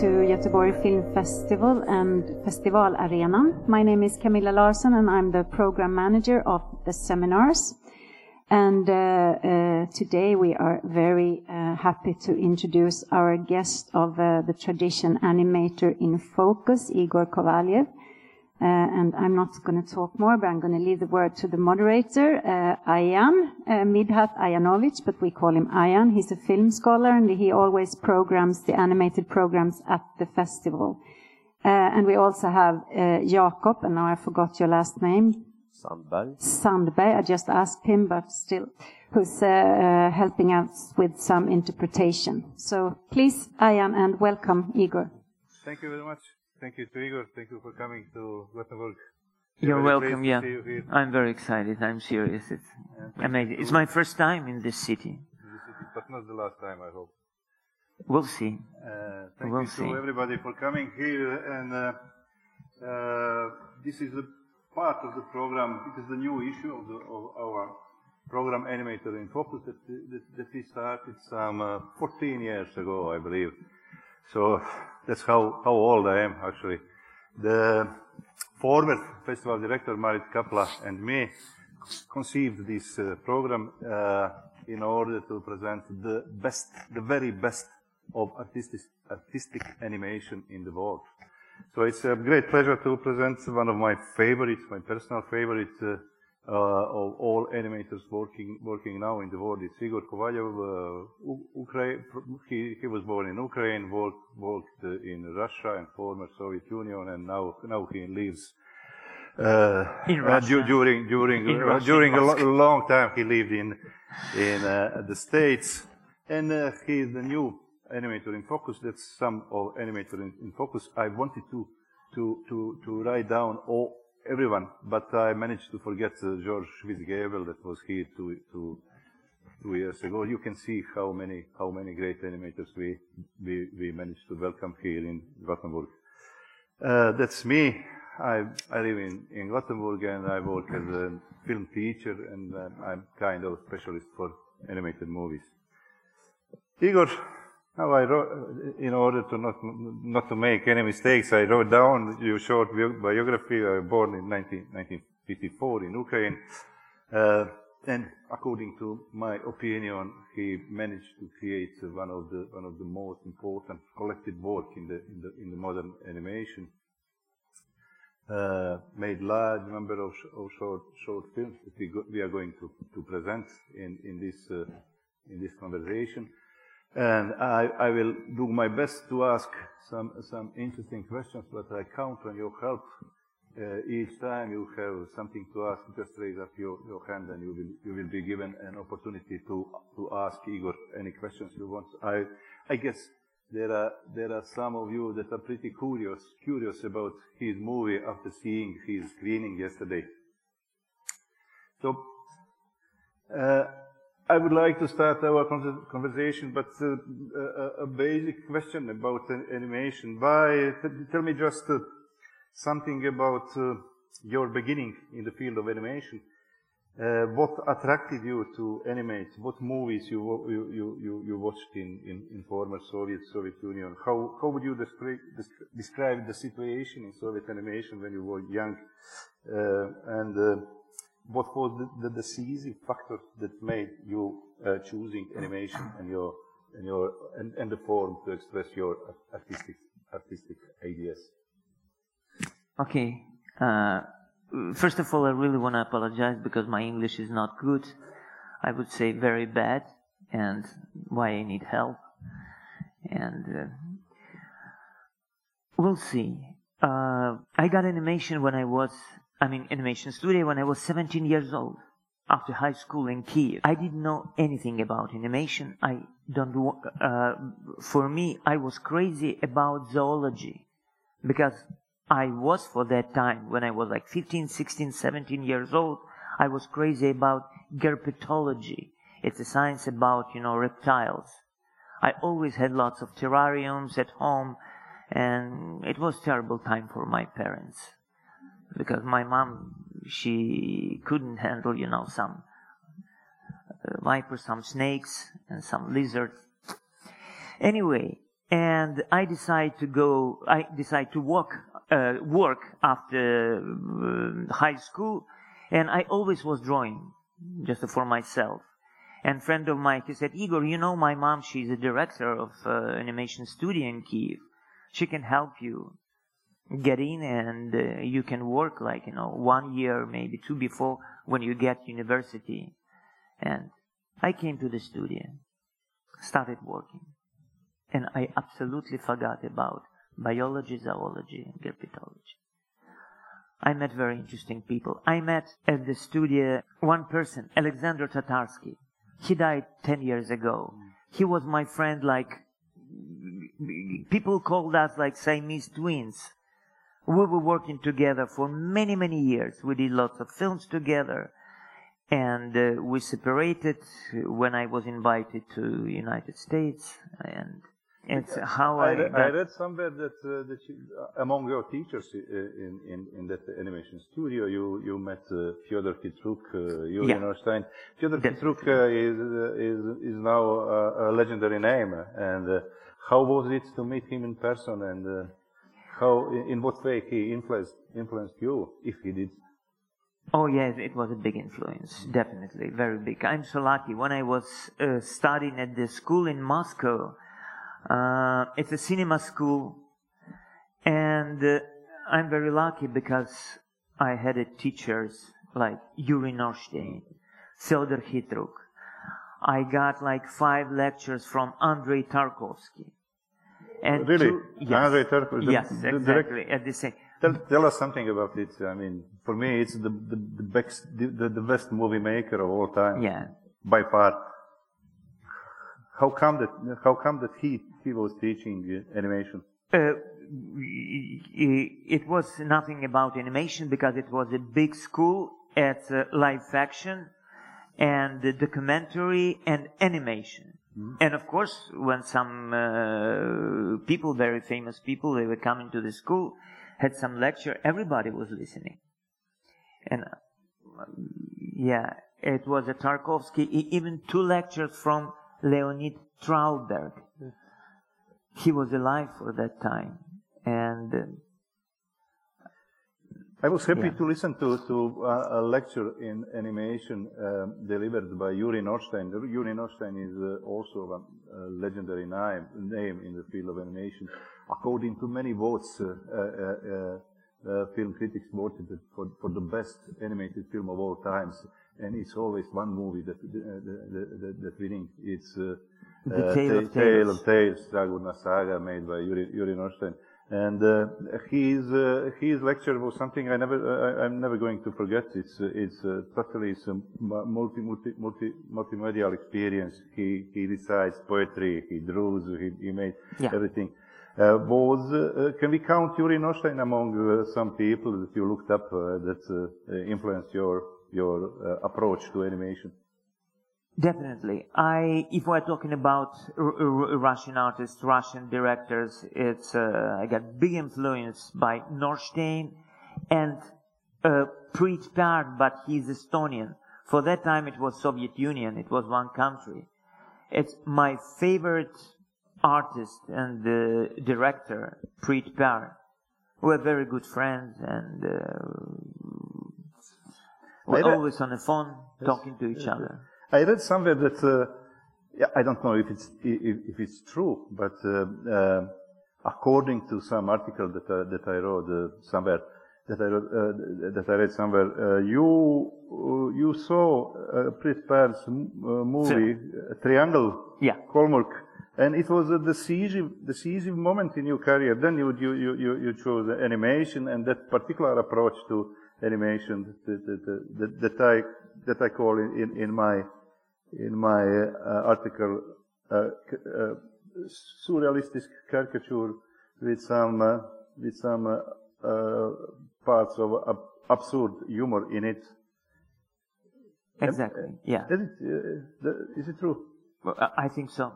to Göteborg Film Festival and Festival Arena. My name is Camilla Larsson, and I'm the program manager of the seminars. And uh, uh, today we are very uh, happy to introduce our guest of uh, the tradition animator in focus, Igor Kovalyev. Uh, and I'm not going to talk more, but I'm going to leave the word to the moderator, uh, Ayan uh, Midhat Ayanovich, but we call him Ayan. He's a film scholar, and he always programs the animated programs at the festival. Uh, and we also have uh, Jakob, and now I forgot your last name. Sandberg. Sandberg, I just asked him, but still, who's uh, uh, helping us with some interpretation. So please, Ayan, and welcome, Igor. Thank you very much. Thank you to Igor. Thank you for coming to Gothenburg. You're welcome, yeah. I'm very excited. I'm serious. It's amazing. It's my first time in this city. in the city, but not the last time, I hope. We'll see. Uh, thank We'll you see. to everybody for coming here. And uh, uh, this is a part of the program. It is the new issue of, the, of our program Animator in Focus that, that, that we started some uh, 14 years ago, I believe. So that's how, how old I am, actually. The former festival director, Marit Kapla, and me conceived this uh, program uh, in order to present the best, the very best of artistic, artistic animation in the world. So it's a great pleasure to present one of my favorites, my personal favorite uh, uh, of all animators working working now in the world. It's Igor Kovalyev. Uh, Ukraine, he, he was born in Ukraine, worked, worked in Russia and former Soviet Union, and now now he lives uh, In uh, during during In uh, during a lo- long time he lived in in uh, the States, and uh, he is the new animator in focus. That's some of animator in, in focus. I wanted to to to to write down all everyone, but I managed to forget uh, George Schwizgebel that was here two two two years ago. You can see how many how many great animators we we, we managed to welcome here in Gothenburg. Uh, that's me. I, I live in, in Gothenburg and I work as a film teacher and uh, I'm kind of a specialist for animated movies. Igor, now I wrote, in order to not, not to make any mistakes, I wrote down your short biography. I was born in 19, 1954 in Ukraine. Uh, and according to my opinion, he managed to create one of the, one of the most important collected work in the, in the, in the modern animation uh, made large number of, sh- of short short films that we, go- we are going to, to present in in this uh, in this conversation, and I, I will do my best to ask some some interesting questions, but I count on your help. Uh, each time you have something to ask, just raise up your, your hand and you will you will be given an opportunity to to ask Igor any questions you want. I I guess there are there are some of you that are pretty curious curious about his movie after seeing his screening yesterday. So uh, I would like to start our conversation, but uh, a, a basic question about animation. Why? Tell me just uh, something about uh, your beginning in the field of animation. Uh, what attracted you to animate? What movies you you you, you, watched in, in, in former Soviet Soviet Union? How how would you describe describe the situation in Soviet animation when you were young? Uh, and uh, what was the, the decisive factor that made you uh, choosing animation and your and your and, and the form to express your artistic artistic ideas? Okay. Uh, first of all, I really want to apologize because my English is not good. I would say very bad, and why I need help. And uh, we'll see. Uh, I got animation when I was, I mean, animation studio when I was 17 years old. After high school in Kiev, I didn't know anything about animation. I don't. Uh, for me, I was crazy about zoology because I was for that time when I was like 15, 16, 17 years old. I was crazy about herpetology. It's a science about, you know, reptiles. I always had lots of terrariums at home and it was terrible time for my parents because my mom, she couldn't handle, you know, some uh, vipers, some snakes and some lizards. Anyway, and I decide to go. I decide to work uh, work after uh, high school, and I always was drawing just for myself. And friend of mine, he said, Igor, you know my mom, she's a director of uh, animation studio in Kiev. She can help you get in and uh, you can work like, you know, one year, maybe two before when you get university. And I came to the studio, started working, and I absolutely forgot about biology, zoology, and herpetology. I met very interesting people. I met at the studio one person, Alexander Tatarsky. He died 10 years ago. He was my friend like, people called us like Siamese twins. We were working together for many, many years. We did lots of films together. And uh, we separated when I was invited to United States. And it's how I, I, read, I read somewhere that uh, that you, uh, among your teachers in, in, in that animation studio, you you met uh, Fyodor Khitruk, uh, Yuri Yeah. Norstein. Fyodor. Khitruk uh, is, uh, is is now uh, a legendary name. And uh, how was it to meet him in person? And uh, how, in, what way he influenced influenced you, if he did? Oh yes, it was a big influence, definitely, very big. I'm so lucky. When I was uh, studying at the school in Moscow, uh, it's a cinema school, and uh, I'm very lucky because I had teachers like Yuri Norstein, Fyodor Khitruk. I got like five lectures from Andrei Tarkovsky. And Really? yes, Andrei Tarkovsky, the- Yes, the exactly. At the same. Tell, tell us something about it. I mean, for me, it's the the, the best the, the best movie maker of all time. Yeah. by far. How come that? How come that he he was teaching uh, animation? Uh, it was nothing about animation because it was a big school at uh, live action and documentary and animation. And of course, when some uh, people, very famous people, they were coming to the school, had some lecture, everybody was listening. And uh, yeah, it was a Tarkovsky, even two lectures from Leonid Trauberg he was alive for that time. And uh, I was happy Yeah. to listen to to uh, a lecture in animation um, delivered by Yuri Norstein. Yuri Norstein is uh, also a, a legendary name, name in the field of animation. According to many votes, uh, uh, uh, uh, film critics voted for, for the best animated film of all times. And it's always one movie that that, that, that winning. It's uh, The uh, Tale of Ta- Tale Tales. of Tales, Saga, made by Yuri, Yuri Norstein. And uh, his uh, his lecture was something I never uh, I'm never going to forget. It's uh, it's uh, totally it's a multi multi multi multimedial experience. He he recites poetry, he draws, he, he made Yeah. everything. Uh, was uh, can we count Yuri Norstein among uh, some people that you looked up uh, that uh, influenced your your uh, approach to animation? Definitely, I if we're talking about R- R- Russian artists, Russian directors, it's uh, I got big influence by Norstein and uh, Priit Pärn, but he's Estonian. For that time, it was Soviet Union. It was one country. It's my favorite artist and uh, director, Priit Pärn. We're very good friends and uh, we're always on the phone talking to each other. I read somewhere that uh, yeah, I don't know if it's if, if it's true, but uh, uh, according to some article that uh, that I wrote uh, somewhere that I wrote, uh, that I read somewhere, uh, you uh, you saw uh, Priit uh, movie uh, Triangle Yeah. Kolmnurk, and it was a decisive decisive moment in your career. Then you you you you, you chose animation and that particular approach to animation that that, that, that I that I call in in, in my in my uh, article uh, c- uh, surrealistic caricature with some uh, with some uh, uh, parts of ab- absurd humor in it. Exactly. Yeah. Is it, uh, is it true? Well, I think so.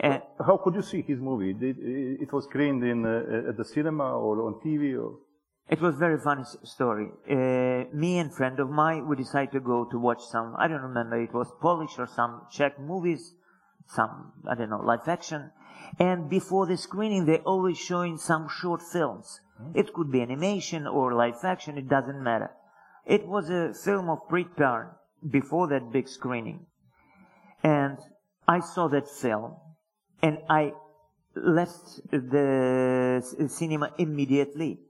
And How could you see his movie? Did, it was screened in uh, at the cinema or on TV or? It was very funny story. Uh, me and friend of mine, we decided to go to watch some, I don't remember, it was Polish or some Czech movies, some, I don't know, live action. And before the screening, they're always showing some short films. It could be animation or live action, it doesn't matter. It was a film of Priit Pärn before that big screening. And I saw that film and I left the cinema immediately.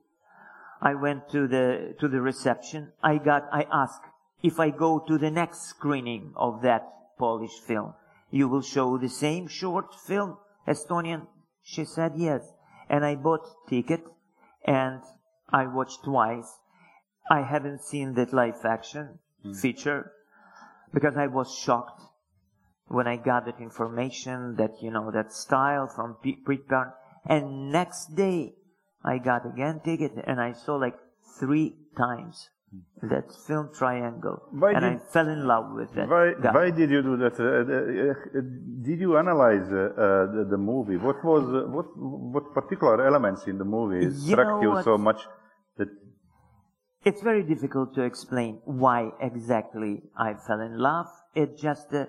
I went to the, to the reception. I got, I asked if I go to the next screening of that Polish film, you will show the same short film, Estonian? She said yes. And I bought ticket and I watched twice. I haven't seen that live action Mm. feature because I was shocked when I got that information that, you know, that style from P- Priit Pärn. And next day I got again ticket and I saw like three times that film triangle. Why and I fell in love with that Why, guy. why did you do that? Uh, uh, uh, did you analyze uh, uh, the, the movie? What was uh, what what particular elements in the movie You struck know you so much that It's very difficult to explain why exactly I fell in love. It just, uh,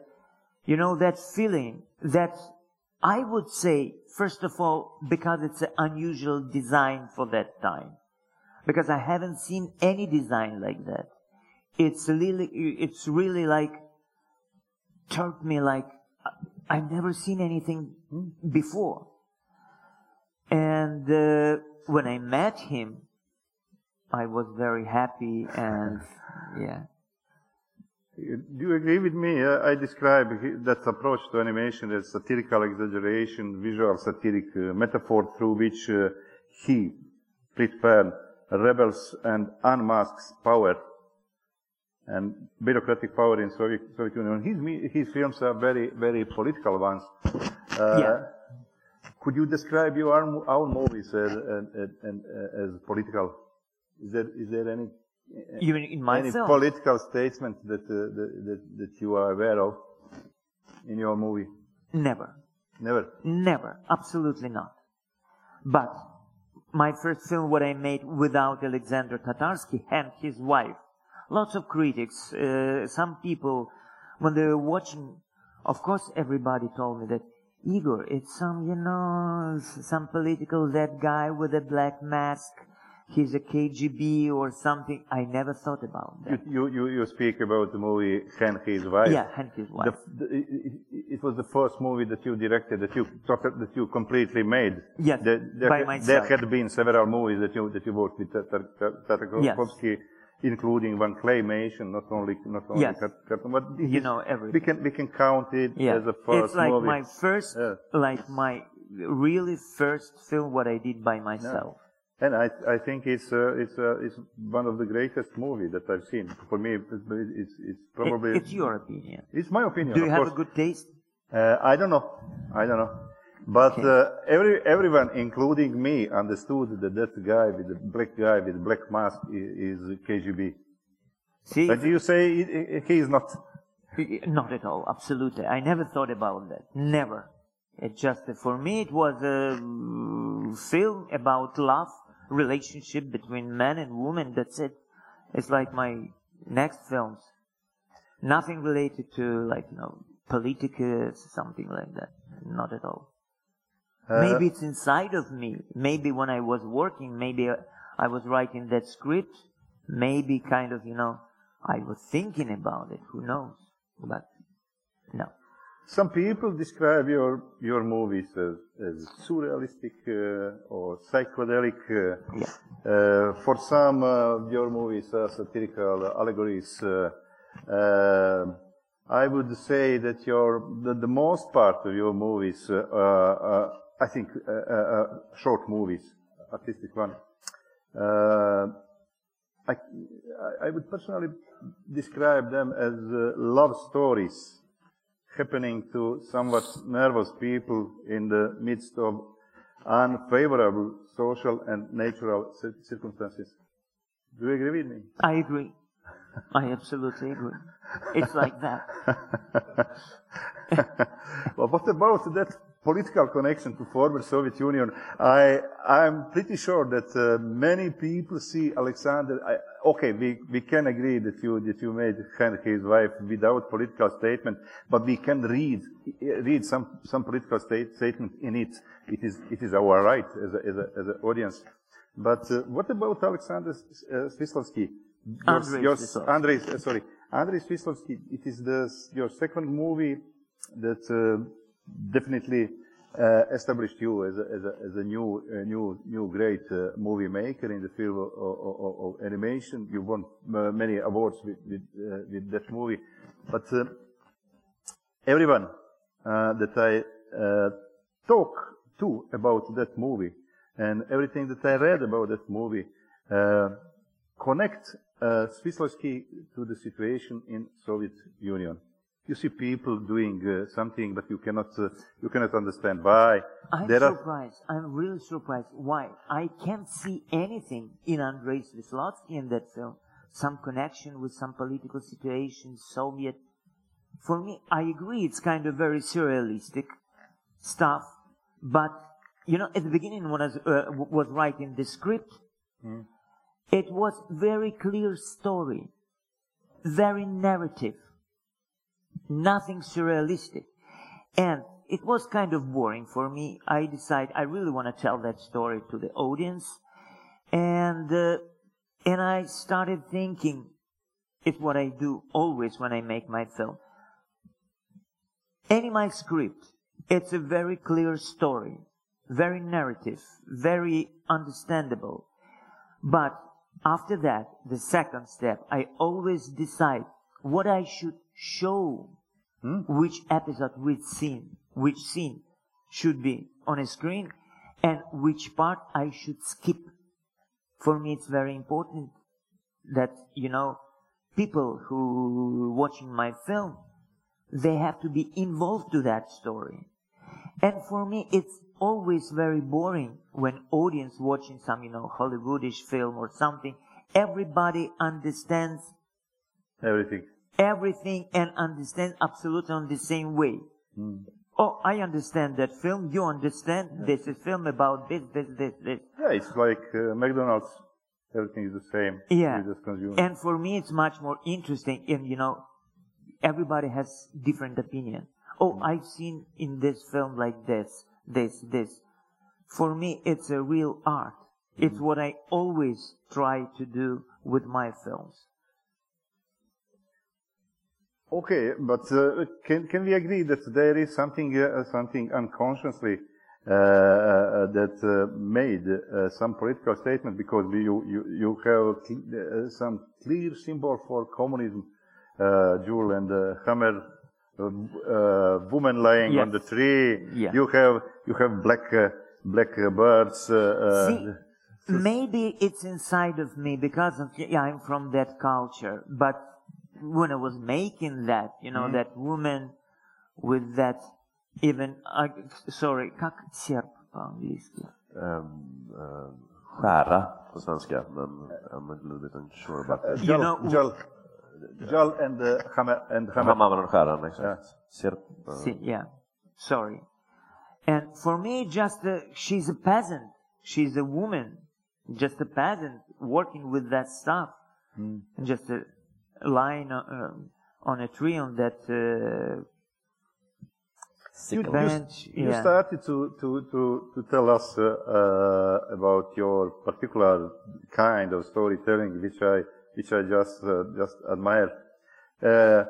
you know, that feeling that I would say, first of all, because it's an unusual design for that time. Because I haven't seen any design like that. It's really, it's really like, turned me like, I've never seen anything before. And uh, when I met him, I was very happy and yeah. Do you agree with me? I describe that approach to animation as satirical exaggeration, visual satiric uh, metaphor through which uh, he, Priit Pärn, rebels and unmasks power and bureaucratic power in Soviet, Soviet Union. His, his films are very, very political ones. Uh, Yeah. Could you describe your own, own movies as, as, as, as political? Is there, is there any Even in my any political statement that, uh, that, that, that you are aware of in your movie? Never. Never. Never. Absolutely not. But my first film, what I made without Alexander Tatarsky and his wife, lots of critics, uh, some people, when they were watching, of course everybody told me that, Igor, it's some, you know, some political, that guy with a black mask, he's a KGB or something. I never thought about You, that. you, you, you speak about the movie Hen, His Wife. Yeah, his wife. The, the, it, was the first movie that you directed, that you, that you completely made. Yes, There, there, by myself. there had been several movies that you, that you worked with Tar- Tar- Tartakovsky, including one claymation, not only, not only Yes. cartoon, but You know everything. We can, we can count it Yeah, as a first it's like movie. my first, Yeah. like my really first film what I did by myself. And I, I think it's, uh, it's, uh, it's one of the greatest movies that I've seen. For me, it- it's, it's It- probably. it's your opinion. It's my opinion. Do you have course. a good taste? Uh, I don't know. I don't know. But Okay. uh, every everyone, including me, understood that that guy with the black guy with the black mask is, is KGB. See, But you say he- is not. not at all. Absolutely, I never thought about that. Never. It just for me, it was a film about love, relationship between man and woman. That's it. It's like my next films. Nothing related to like you know politicus, something like that. Not at all. Uh, Maybe it's inside of me. Maybe when I was working, maybe I- I was writing that script. Maybe kind of, you know, I was thinking about it. Who knows? But no. Some people describe your your movies as, as surrealistic uh, or psychedelic. Uh, Yeah. Uh, for some, uh, your movies are satirical allegories. Uh, uh, I would say that your the, the most part of your movies, uh, uh, I think, uh, uh, uh, short movies, artistic one. Uh, I, I would personally describe them as uh, love stories happening to somewhat nervous people in the midst of unfavorable social and natural circumstances. Do you agree with me? I agree. I absolutely agree. It's like that. well, what about that political connection to former Soviet Union. I, I'm pretty sure that uh, many people see Alexander. I, okay, we, we can agree that you, that you made Henry his wife without political statement, but we can read, read some, some political state, statement in it. It is, it is our right as a, as a, as an audience. But uh, what about Alexander uh, Svislotsky? Andrei your, Andrei, uh, sorry, Andrei Svislotsky. It is the, your second movie that uh, definitely uh, established you as a, as a, as a new, uh, new, new great uh, movie maker in the field of, of, of animation. You won uh, many awards with, with, uh, with that movie. But everyone that I talk to about that movie and everything that I read about that movie connect uh, Svislotsky to the situation in Soviet Union. You see people doing uh, something, but you cannot uh, you cannot understand why. I'm There are- surprised. I'm really surprised. Why? I can't see anything in Andrei Svislotsky in that film. Some connection with some political situation, Soviet. For me, I agree. It's kind of very surrealistic stuff. But you know, at the beginning, when I was, uh, w- was writing the script, it was very clear story, very narrative, nothing surrealistic. And it was kind of boring for me. I decided I really want to tell that story to the audience. And, uh, and I started thinking, it's what I do always when I make my film. Any my script, it's a very clear story, very narrative, very understandable. But after that, the second step, I always decide what I should show, Hmm? which episode, which scene, which scene should be on a screen, and which part I should skip. For me, it's very important that, you know, people who watching my film, they have to be involved to that story. And for me, it's always very boring when audience watching some, you know, Hollywoodish film or something. Everybody understands everything. Everything and understand absolutely on the same way. Hmm. Oh, I understand that film. You understand this is film about this, this, this, this. Yeah, it's like uh, McDonald's. Everything is the same. Yeah. Just. And for me, it's much more interesting. And you know, everybody has different opinion. Oh, hmm. I've seen in this film like this, this, this. For me, it's a real art. It's hmm. what I always try to do with my films. Okay, but uh, can can we agree that there is something uh, something unconsciously uh, uh, that uh, made uh, some political statement because you you you have cl- uh, some clear symbol for communism, uh, jewel and uh, hammer, uh, uh, woman lying on the tree. Yeah. You have you have black uh, black uh, birds. Uh, uh, See, maybe it's inside of me because of, yeah, I'm from that culture. But when I was making that, you know, that woman with that even, uh, sorry, как серп по-английски? Um, uh, skära på svenska, men I'm a little bit unsure about that. Jal, know- Jal, Jal and uh, hammer and hammer. Han använder skäran, exakt. Sirp. uh, See, yeah, sorry. And for me, just uh, she's a peasant. She's a woman, just a peasant working with that stuff, and just a line uh, um, on a tree on that uh, You, Sickle. you, bench. you yeah. started to, to, to, to tell us uh, uh, about your particular kind of storytelling, which I which I just uh, just admire. Uh,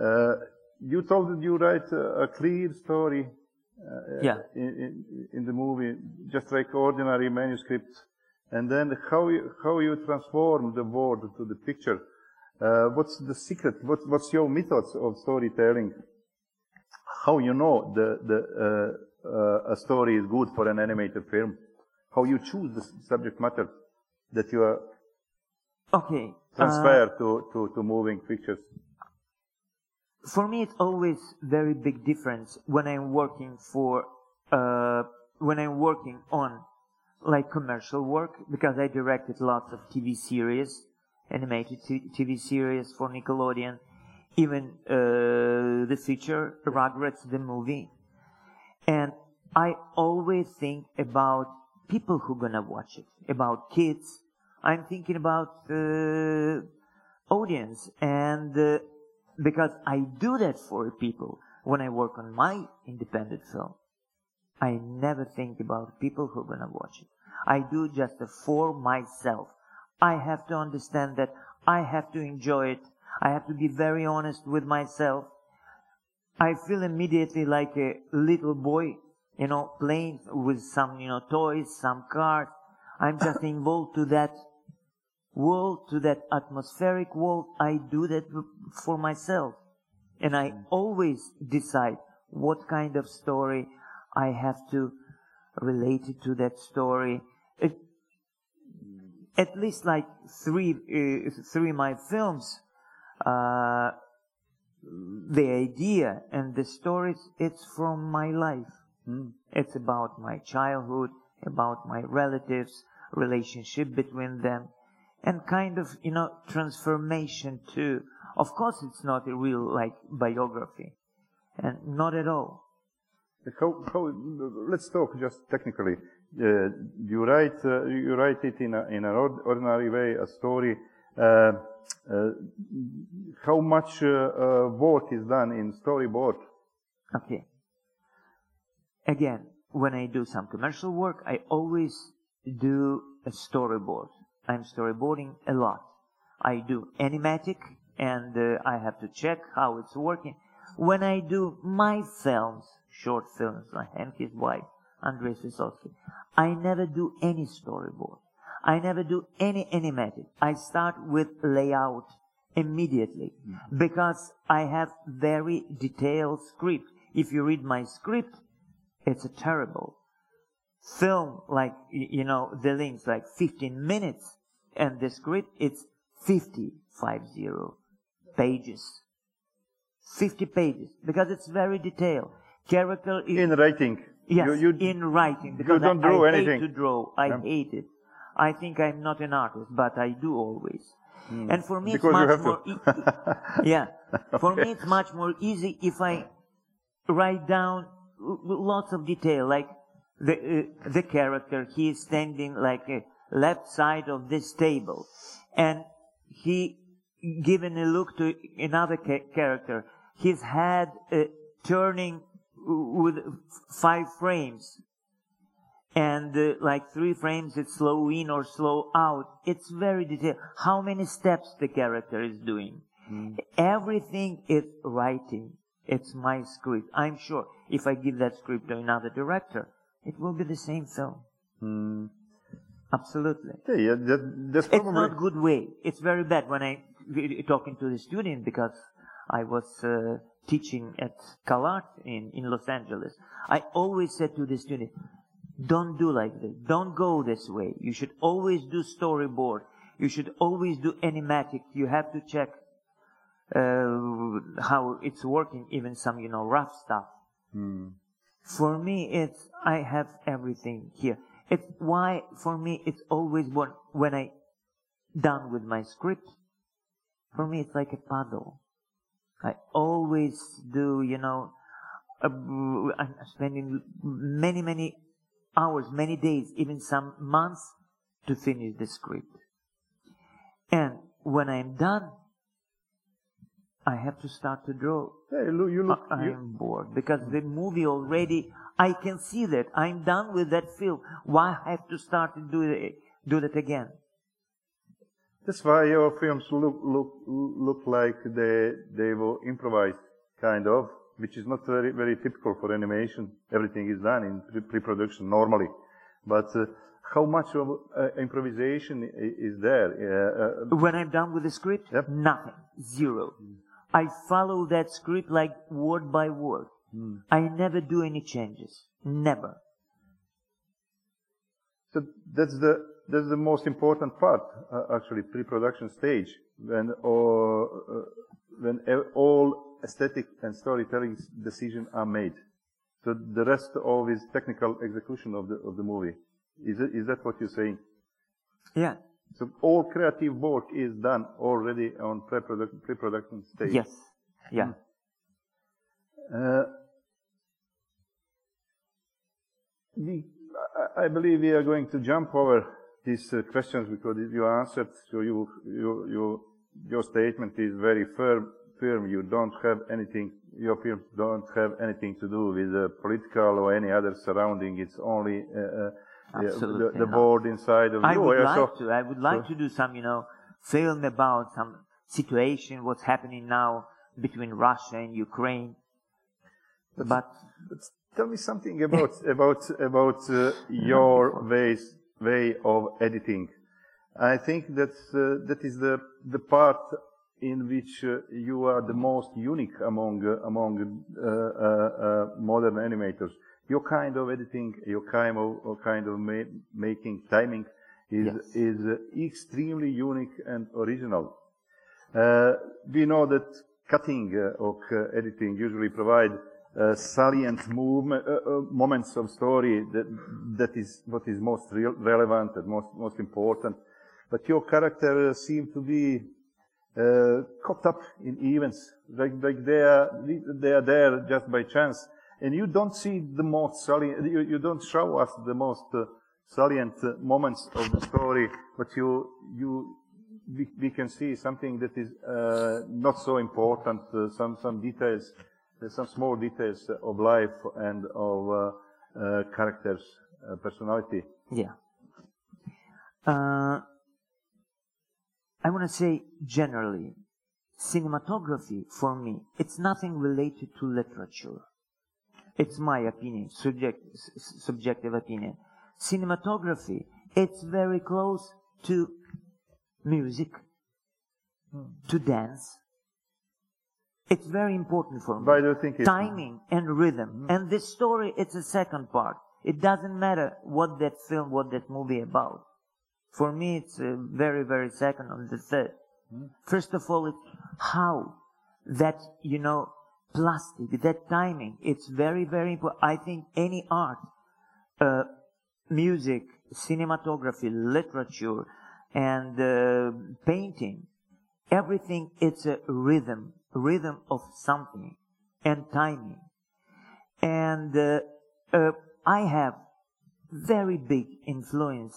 uh, you told that you write a, a clear story uh, Yeah. in, in, in the movie, just like ordinary manuscript, and then how you, how you transform the word to the picture. Uh, what's the secret? What, what's your methods of storytelling? how you know the, the, uh, uh, a story is good for an animated film, how you choose the subject matter that you are Okay. uh, transfer to, to, to moving pictures. for me, it's always very big difference when I'm working for, uh, when I'm working on like commercial work because I directed lots of TV series, animated TV series for Nickelodeon, even uh, the feature Rugrats the movie, and I always think about people who gonna watch it, about kids. I'm thinking about the audience, and uh, because I do that for people when I work on my independent film. I never think about people who are gonna watch it. I do just for myself. I have to understand that I have to enjoy it. I have to be very honest with myself. I feel immediately like a little boy, you know, playing with some, you know, toys, some cars. I'm just involved to that world, to that atmospheric world. I do that for myself. And I mm-hmm. always decide what kind of story I have to relate it to that story. It, at least like three, uh, three my films, uh, the idea and the stories, it's from my life. Mm. It's about my childhood, about my relatives, relationship between them, and kind of, you know, transformation too. Of course, it's not a real, like, biography. And not at all. How, how, let's talk just technically. Uh, you write, uh, you write it in, a, in an ordinary way, a story. Uh, uh how much uh, uh, work is done in storyboard? Okay. Again, when I do some commercial work, I always do a storyboard. I'm storyboarding a lot. I do animatic, and I have to check how it's working. When I do my films, short films like his wife, Andrei Svislotsky. I never do any storyboard. I never do any animatic. I start with layout immediately mm-hmm. because I have very detailed script. If you read my script, it's a terrible film like you know the links like 15 minutes and the script it's 50 50 pages 50 pages because it's very detailed Character in writing. Yes, you, you, in writing. Because you don't I, draw I anything. hate to draw. I yeah. hate it. I think I'm not an artist, but I do always. Mm. And for me, because it's much more. E- yeah, for me, it's much more easy if I write down lots of detail, like the uh, the character. He is standing like a left side of this table, and he given a look to another ca- character. His head uh, turning with five frames. And uh, like three frames it's slow in or slow out. It's very detailed. How many steps the character is doing? Mm. everything is writing. It's my script. I'm sure if i give that script to another director it will be the same film. Mm. absolutely. Yeah, that, that's probably... it's not good way. It's very bad when i talking to the student because i was uh, teaching at CalArts in, in Los Angeles, I always said to the student, don't do like this. Don't go this way. You should always do storyboard. You should always do animatic. You have to check uh, how it's working, even some, you know, rough stuff. Hmm. For me, it's, I have everything here. It's why, for me, it's always when I done with my script, for me, it's like a puzzle. I always do, you know, I'm spending many, many hours, many days, even some months to finish the script. And when I'm done, I have to start to draw. Hey, look, you look. I'm you... bored because the movie already. I can see that I'm done with that film. Why I have to start to do it, do that again? That's why your films look look look like they they were improvised, kind of, which is not very very typical for animation. Everything is done in pre-production normally, but. Uh, how much of uh, improvisation is there? Uh, uh, when I'm done with the script, yep. nothing, zero. Mm. I follow that script like word by word. Mm. I never do any changes, never. So that's the that's the most important part, uh, actually, pre-production stage, when all, uh, when all aesthetic and storytelling decisions are made. So the rest of is technical execution of the of the movie. Is it, is that what you're saying? Yeah. So all creative work is done already on pre-production pre-production stage. Yes. Yeah. Uh, we, I, I believe we are going to jump over these uh, questions because you answered, so you, you, you, your statement is very firm, firm. You don't have anything, your films don't have anything to do with uh, political or any other surrounding. It's only uh, uh, the, the board inside of I you. would like so- to. I would like so- to do some, you know, film about some situation, what's happening now between Russia and Ukraine. But But tell me something about about about uh, your ways way of editing. I think that uh, that is the the part in which uh, you are the most unique among uh, among uh, uh, uh, modern animators. Your kind of editing, your kind of kind of ma- making timing is Yes. is uh, extremely unique and original. Uh, we know that cutting or uh, editing usually provide salient movement, uh, moments of story that, that is what is most real, relevant and most, most important. But your character seem to be uh, caught up in events, like, like they are, they are there just by chance. And you don't see the most salient, you, you don't show us the most uh, salient uh, moments of the story, but you, you, we, we can see something that is uh, not so important, uh, some, some details, some small details of life and of uh, uh, characters, uh, personality. yeah. Uh, I want to say generally, cinematography for me, it's nothing related to literature. It's my opinion, subject, s- subjective opinion. Cinematography, it's very close to music, to dance. It's very important for me. Do you think it? Timing and rhythm. And this story, it's a second part. It doesn't matter what that film, what that movie about. For me, it's uh, very, very second on the third. First of all, it's how that, you know, plastic, that timing, it's very, very important. I think any art, uh, music, cinematography, literature, and uh, painting, everything, it's a rhythm, rhythm of something, and timing. And uh, uh, I have very big influence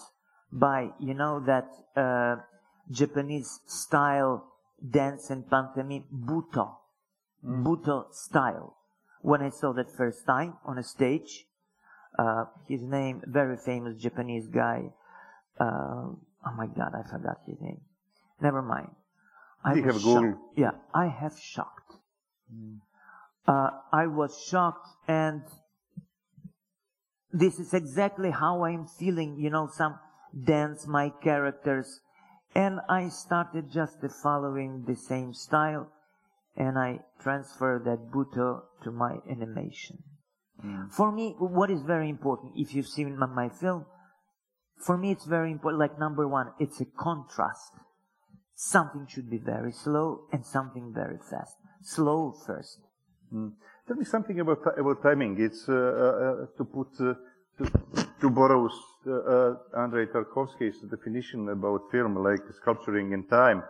by, you know, that uh, Japanese style dance and pantomime, Buto. Buto style. When I saw that first time on a stage, uh, his name, very famous Japanese guy, uh, oh my god, I forgot his name. Never mind. I You have Google. shocked. Yeah, I have shocked. Uh, I was shocked and this is exactly how I'm feeling, you know, some dance my characters. And I started just following the same style and I transfer that Buto to my animation. For me, what is very important, if you've seen my, my film, for me it's very important, like number one, it's a contrast. Something should be very slow and something very fast. Slow first. Tell me something about about timing. It's uh, uh, to put uh, to, to borrow uh, uh, Andrei Tarkovsky's definition about film, like sculpturing in time.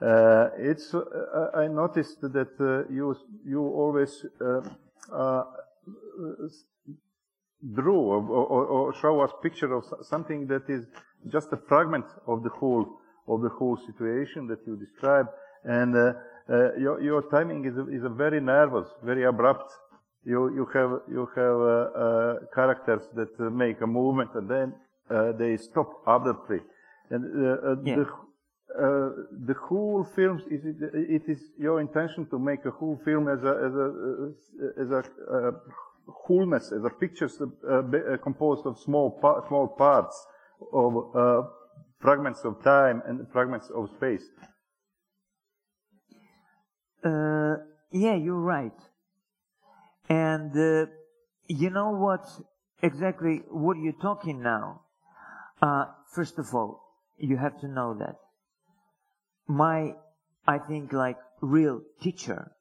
Uh, it's uh, I noticed that uh, you you always uh, uh, drew or, or, or show us picture of something that is just a fragment of the whole of the whole situation that you describe, and uh, uh, your your timing is a, is a very nervous, very abrupt. You you have you have uh, uh, characters that uh, make a movement and then uh, they stop abruptly, and uh, uh, Yeah. the uh, the whole film is it, it is your intention to make a whole film as a as a as a uh, wholeness as a pictures uh, uh, composed of small pa- small parts of uh, fragments of time and fragments of space. Uh, yeah, you're right. And uh, you know what? Exactly what you're talking now. Uh, first of all, you have to know that my, I think, like real teacher.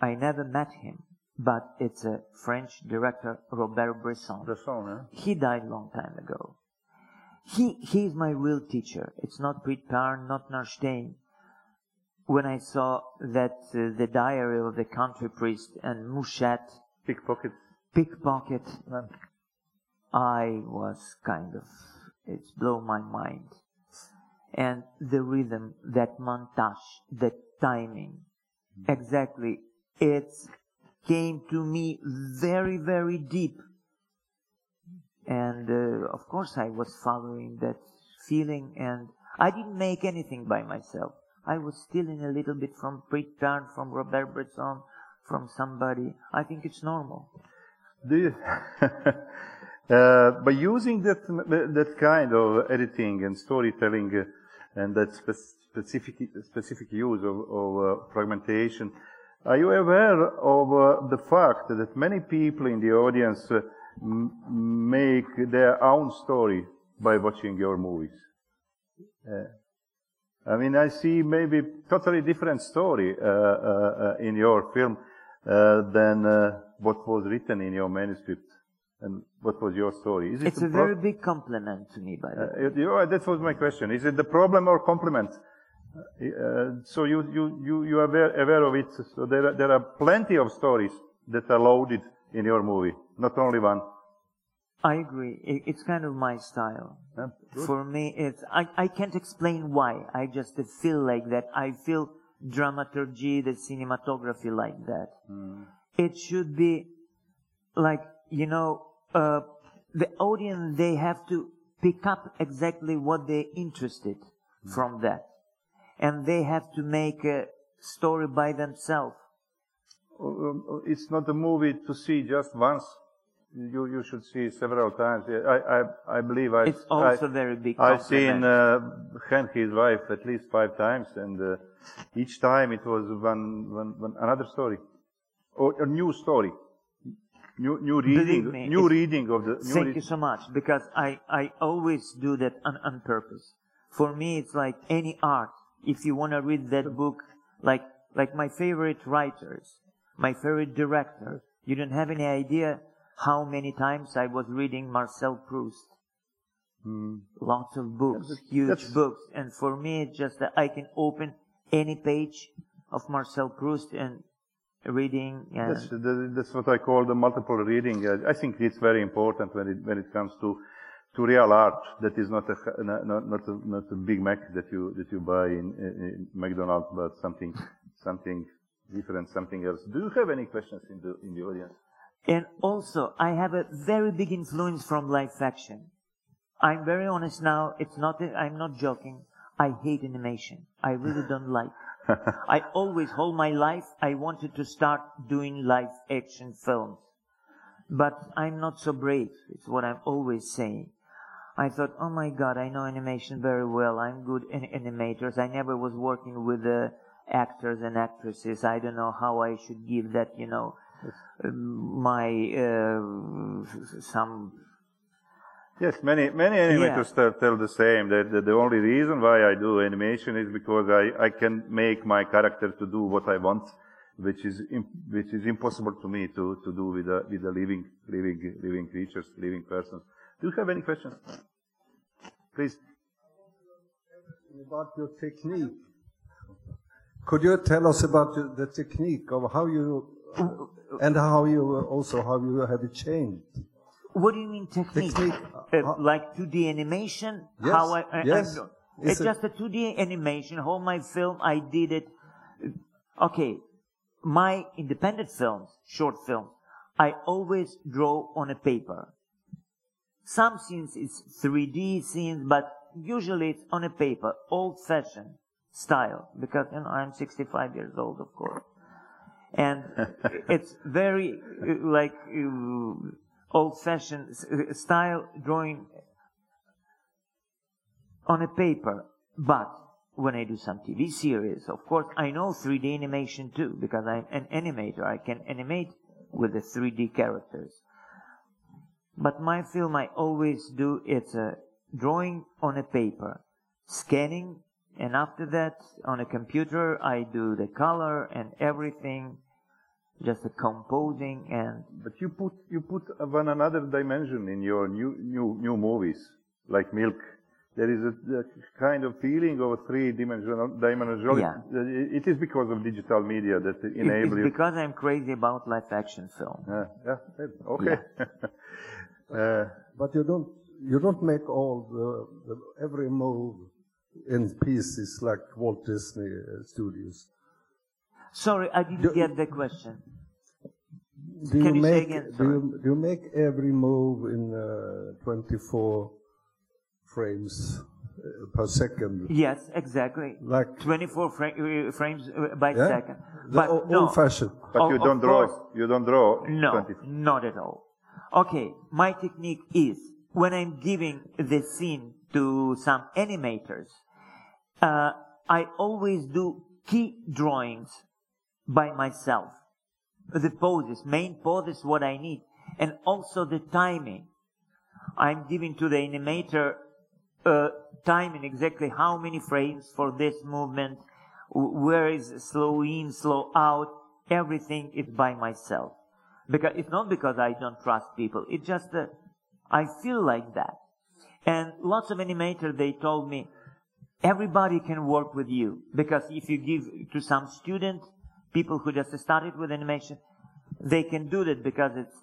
I never met him, but it's a French director, Robert Bresson. Song, huh? He died a long time ago. He he is my real teacher. It's not Priit Pärn, not Norstein. When I saw that uh, the diary of the country priest and Mouchette, Pickpocket. pickpocket, Man. I was kind of, it's blown my mind. And the rhythm, that montage, that timing, exactly, it came to me very, very deep. And uh, of course, I was following that feeling, and I didn't make anything by myself. I was stealing a little bit from Pritchard, from Robert Bresson, from somebody. I think it's normal. Do you, uh, by using that that kind of editing and storytelling uh, and that spe- specific specific use of, of uh, fragmentation, are you aware of uh, the fact that many people in the audience m- make their own story by watching your movies? Uh, I mean, I see maybe totally different story in your film than what was written in your manuscript and what was your story? Is it it's a, a very big compliment to me, by the way. Uh, you, that was my question. Is it the problem or compliment? Uh, so you, you, you, you are aware, aware of it. So there are, there are plenty of stories that are loaded in your movie, not only one. I agree. It's kind of my style. Yeah, For me, it's, I, I can't explain why. I just feel like that. I feel dramaturgy, the cinematography like that. Mm. It should be like, you know, uh, the audience, they have to pick up exactly what they're interested mm. from that. And they have to make a story by themselves. Um, uh, it's not a movie to see just once. You you should see several times. I I I believe I. It's also I, very big. I've seen uh, his wife, at least five times, and uh, each time it was one, one, one another story, or a new story. New, new reading, me, new reading of the. thank you so much because I, I always do that on, on purpose. For me, it's like any art. If you want to read that book, like like my favorite writers, my favorite director, you don't have any idea how many times I was reading Marcel Proust. Mm. Lots of books, that's, huge that's, books, and for me, it's just that I can open any page of Marcel Proust and reading. That's, that's what I call the multiple reading. I think it's very important when it, when it comes to, to real art that is not a, not, not a, not a Big Mac that you, that you buy in, in McDonald's, but something, something different, something else. Do you have any questions in the, in the audience? And also, I have a very big influence from live action. I'm very honest now. It's not, I'm not joking. I hate animation. I really don't like I always, all my life, I wanted to start doing live action films. But I'm not so brave. It's what I'm always saying. I thought, oh my god, I know animation very well. I'm good in animators. I never was working with the actors and actresses. I don't know how I should give that, you know, my, uh, some Yes, many many animators yeah. tell the same. That, that, the only reason why I do animation is because I, I can make my character to do what I want, which is which is impossible to me to, to do with a with a living living living creatures, living persons. Do you have any questions? Please. About your technique. Could you tell us about the technique of how you and how you also how you have it changed? What do you mean technique? technique uh, uh, like 2D animation? Yes. How I, I, yes. it's just a 2D animation. All my film, I did it. Okay. My independent films, short films, I always draw on a paper. Some scenes it's 3D scenes, but usually it's on a paper, old fashioned style, because you know, I'm 65 years old, of course. And it's very, like, uh, old-fashioned uh, style drawing on a paper. But when I do some TV series, of course, I know 3D animation too, because I'm an animator. I can animate with the 3D characters. But my film, I always do it's a drawing on a paper, scanning, and after that, on a computer, I do the color and everything just a composing and but you put you put one another dimension in your new new new movies like milk there is a, a kind of feeling of three dimensional dimensional yeah. it is because of digital media that enables it's because i'm crazy about live action film yeah, yeah okay yeah. Uh, But you don't you don't make all the, the every move in pieces like Walt Disney uh, Studios. Sorry, I didn't Do- get the question. Do Can you you say make again? do you, do you make every move in uh, 24 frames uh, per second? Yes, exactly. Like 24 fra- uh, frames uh, by yeah, second. the But o- no, old-fashioned. but Of- you don't draw. course. You don't draw. No, 20. not at all. Okay, my technique is when I'm giving the scene to some animators, uh, I always do key drawings by myself. The poses, main poses, what I need, and also the timing. I'm giving to the animator uh, timing exactly how many frames for this movement, where is slow in, slow out, everything is by myself. Because it's not because I don't trust people. It's just that I feel like that. And lots of animators, they told me, everybody can work with you. Because if you give to some student, people who just started with animation, they can do that because it's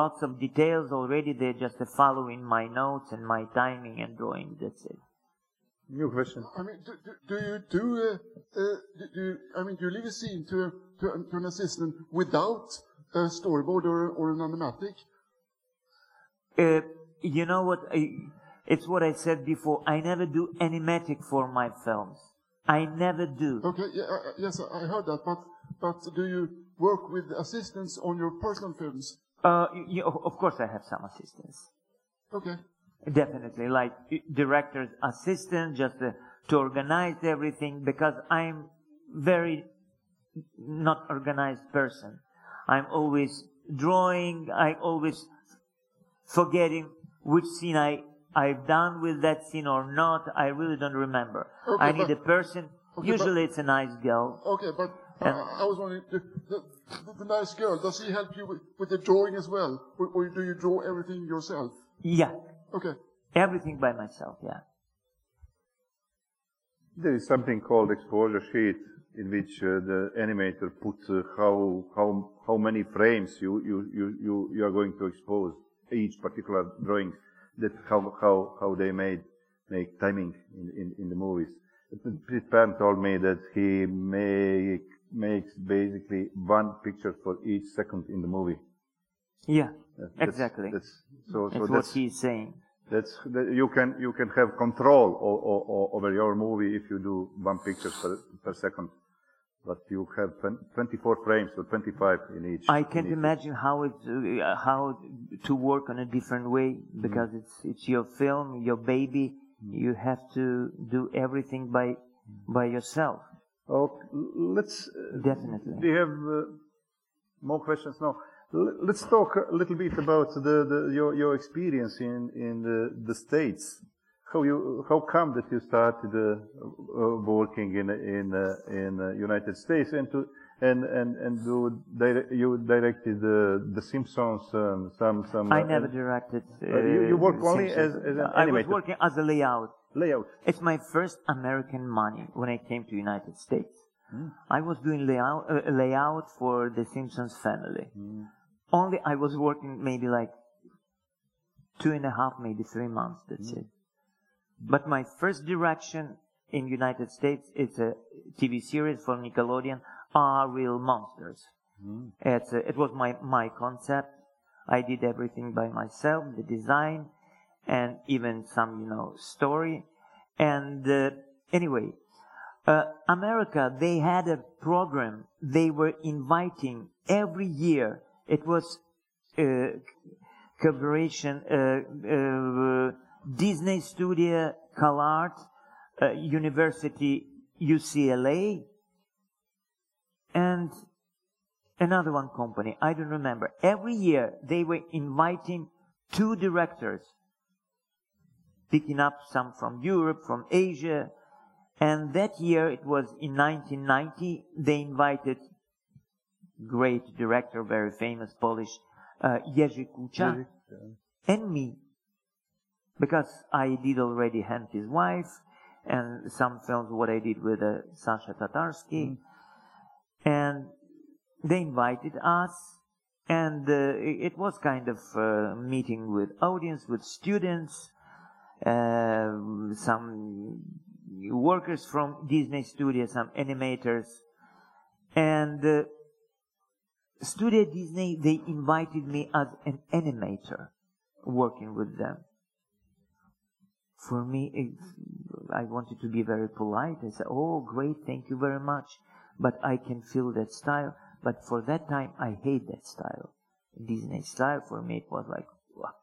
lots of details already. They're just following my notes and my timing and drawing. That's it. New question. I mean, do, do, do you do, uh, uh, do, do, I mean, do you leave a scene to, to, to an assistant without a storyboard or, or an animatic? Uh, you know what? I, it's what I said before. I never do animatic for my films. I never do. Okay, yeah, uh, yes, I heard that, but, but do you work with assistants on your personal films? Uh, you, of of course, I have some assistants. Okay. Definitely, like uh, director's assistant, just uh, to organize everything, because I'm very not organized person. I'm always drawing. I always forgetting which scene I I've done with that scene or not. I really don't remember. Okay, I need but- a person. okay, Usually, it's a nice girl. Okay, but uh, And- I was wondering, the, the, the, the nice girl, does she help you with, with the drawing as well? Or, or do you draw everything yourself? Yeah, Okay. everything by myself. Yeah. There is something called exposure sheet in which uh, the animator put uh, how how how many frames you you you you, you are going to expose each particular drawing. That how how how they made make timing in in, in the movies. Priit Pärn told me that he make makes basically one picture for each second in the movie. Yeah, That's- exactly. That's so so That's what that's he's saying. that's that you can you can have control o- o- o- over your movie if you do one picture per, per second, but you have 24 frames or 25 in each. I can't each. imagine how it uh, how to work on a different way because it's it's your film, your baby. You have to do everything by by yourself. Oh, let's. Uh, Definitely. We have uh, more questions now. L- let's talk a little bit about the, the your your experience in in the, the states. How you how come that you started uh, uh, working in in uh, in uh, United States and to and and and do dire- you directed uh, the Simpsons um, some some I never directed. Uh, you- you work only Simpsons. as- as an I was working as a layout. layout. It's my first American money when I came to United States. Hmm. I was doing layout, uh, layout for the Simpsons family. Hmm. Only I was working maybe like two and a half, maybe three months. That's Hmm. it. But my first direction in United States, it's a TV series from Nickelodeon, Are Real Monsters. Hmm. It's a, it was my, my concept. I did everything by myself, the design, and even some, you know, story. And uh, anyway, uh, America, they had a program. They were inviting every year. It was uh, collaboration, uh, uh, Disney Studio, CalArt, uh, University UCLA, and another one company. I don't remember. Every year they were inviting two directors, picking up some from Europe, from Asia, and that year it was in 1990. They invited great director, very famous Polish, uh, Jerzy Kucia, and me, because I did already Hen His Wife, and some films what I did with uh, Sasha Tatarsky, and they invited us, and uh, it was kind of uh, meeting with audience, with students, uh, some workers from Disney Studio, some animators, and uh, Studio Disney. They invited me as an animator, working with them. For me, it, I wanted to be very polite. I said, "Oh, great, thank you very much," but I can feel that style. But for that time, I hate that style. Disney style for me, it was like, wow,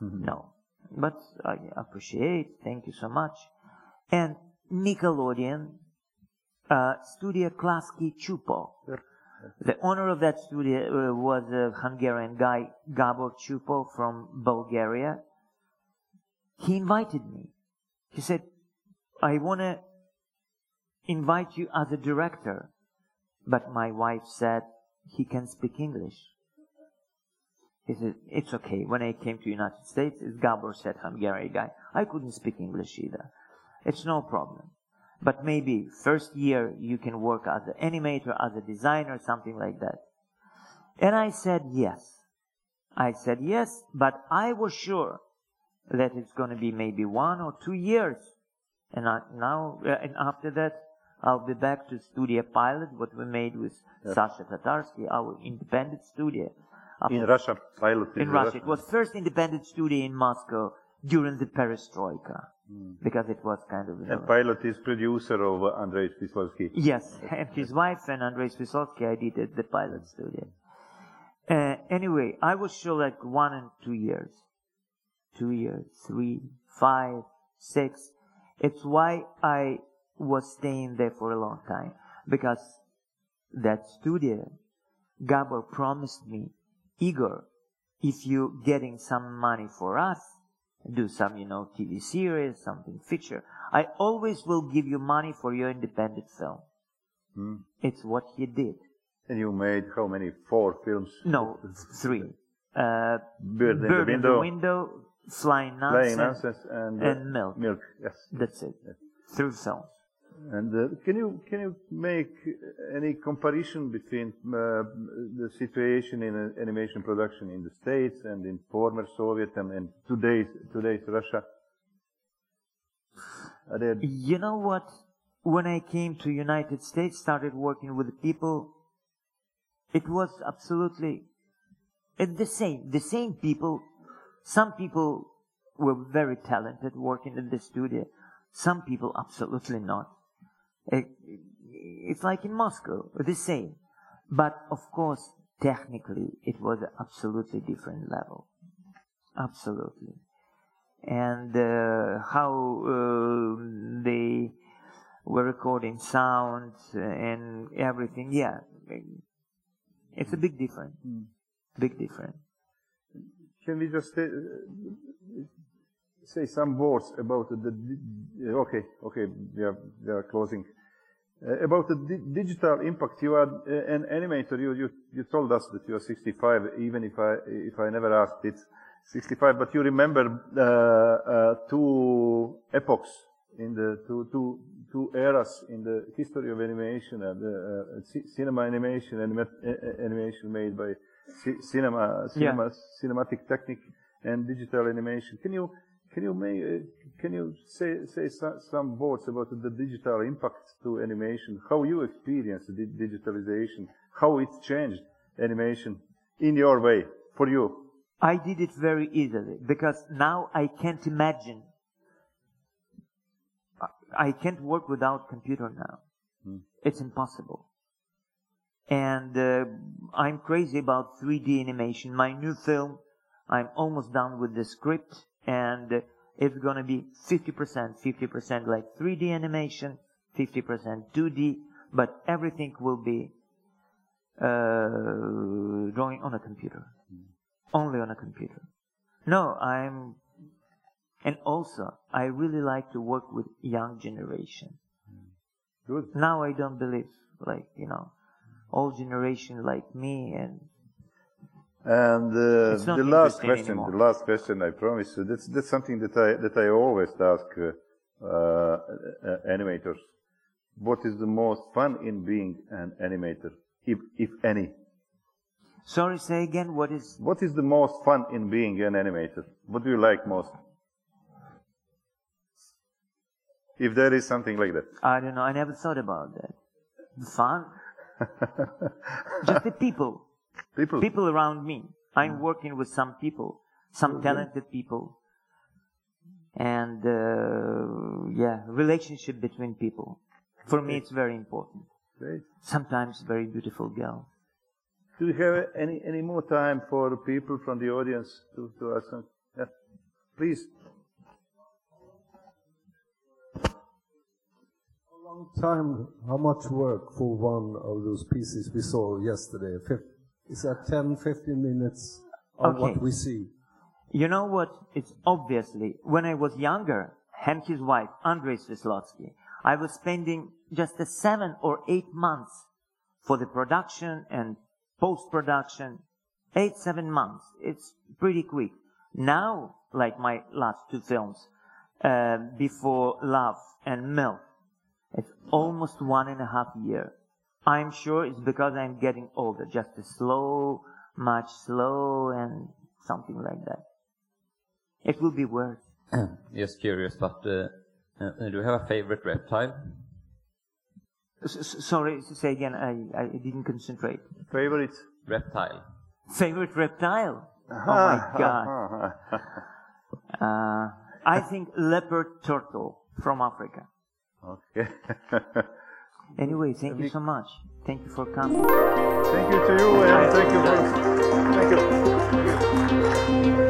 no. But I appreciate, thank you so much. And Nickelodeon, uh, Studio Klasky Csupo. The owner of that studio uh, was a Hungarian guy, Gabor Csupo from Bulgaria. He invited me. He said, I want to invite you as a director. But my wife said he can speak English. He said, it's okay. When I came to United States, it's Gabor said Hungarian guy. I couldn't speak English either. It's no problem. But maybe first year you can work as an animator, as a designer, something like that. And I said yes. I said yes, but I was sure that it's going to be maybe one or two years. And I, now, uh, and after that, I'll be back to Studio Pilot, what we made with Sasha Tatarsky, our independent studio. In Russia, pilot In Russia. It was first independent studio in Moscow during the perestroika. Because it was kind of, you know, And pilot is producer of uh, Andrei Svislotsky. Yes, and his wife and Andrei Svislotsky, I did at the pilot studio. Uh, anyway, I was sure like one and two years. Two years, three, five, six. It's why I was staying there for a long time. Because that studio, Gabor promised me, Igor, if you getting some money for us, do some, you know, TV series, something feature. I always will give you money for your independent film. Hmm. It's what he did. And you made how many? Four films? No, three. Uh, Bird in the Bird in the Window, Window, Flying Nansen, Flying Nansen, and, uh, and Milk. Milk. Yes. That's it. Three films. And uh, can you can you make any comparison between uh, the situation in uh, animation production in the States and in former Soviet and, and today's today's Russia? There You know what? When I came to United States, started working with people, it was absolutely it's the same. The same people. Some people were very talented working in the studio. Some people absolutely not. It's like in Moscow, the same. But of course, technically, it was an absolutely different level. Absolutely. And uh, how uh, they were recording sound and everything, yeah, it's a big difference. Big difference. Can we just say, say some words about the, okay, okay, we are, we are closing. Uh, about the di- digital impact, you are uh, an animator. You, you you told us that you are 65. Even if I if I never asked it, 65. But you remember uh, uh, two epochs in the two two two eras in the history of animation and uh, uh, cinema animation and animation made by ci- cinema cinema cinematic technique and digital animation. Can you can you make, uh, can you say say so- some words about the digital impact to animation? How you experience the digitalization? How it changed animation in your way for you? I did it very easily because now I can't imagine. I- I can't work without computer now. It's impossible. And uh, I'm crazy about 3D animation. My new film, I'm almost done with the script, and it's gonna be 50%, 50% like 3D animation, 50% 2D, but everything will be uh, drawing on a computer only on a computer. No, I'm, and also I really like to work with young generation. Good. Now I don't believe like you know, old generation like me and And uh, the last question, anymore. the last question, I promise. you, That's that's something that I that I always ask uh, uh, uh, animators. What is the most fun in being an animator, if if any? Sorry, say again. What is? What is the most fun in being an animator? What do you like most? If there is something like that. I don't know. I never thought about that. Fun. Just the people. People. People around me. I'm working with some people, some talented people, and uh, yeah, relationship between people. For me, it's very important. Great. Sometimes very beautiful girl. Do you have any, any more time for people from the audience to, to ask some? Yeah. Please. Long time, how much work for one of those pieces we saw yesterday? Fif- Is that 10, 15 minutes of Okay. what we see? You know what? It's obviously when I was younger, and his wife, Andrei Svislotsky, I was spending just a seven or eight months for the production and post-production. Eight, seven months. It's pretty quick. Now, like my last two films, uh, Before Love and Milk, it's almost one and a half year. I'm sure it's because I'm getting older, just a slow, much slow and something like that. It will be worse. Just curious, but uh, uh, do you have a favorite reptile? S- s- sorry, s- say again. I, I didn't concentrate. Favorite? Reptile. Favorite reptile? Oh my god. Uh, I think leopard turtle from Africa. Okay. anyway, thank you so much. Thank you for coming. Thank you to you, and thank you. For, thank you.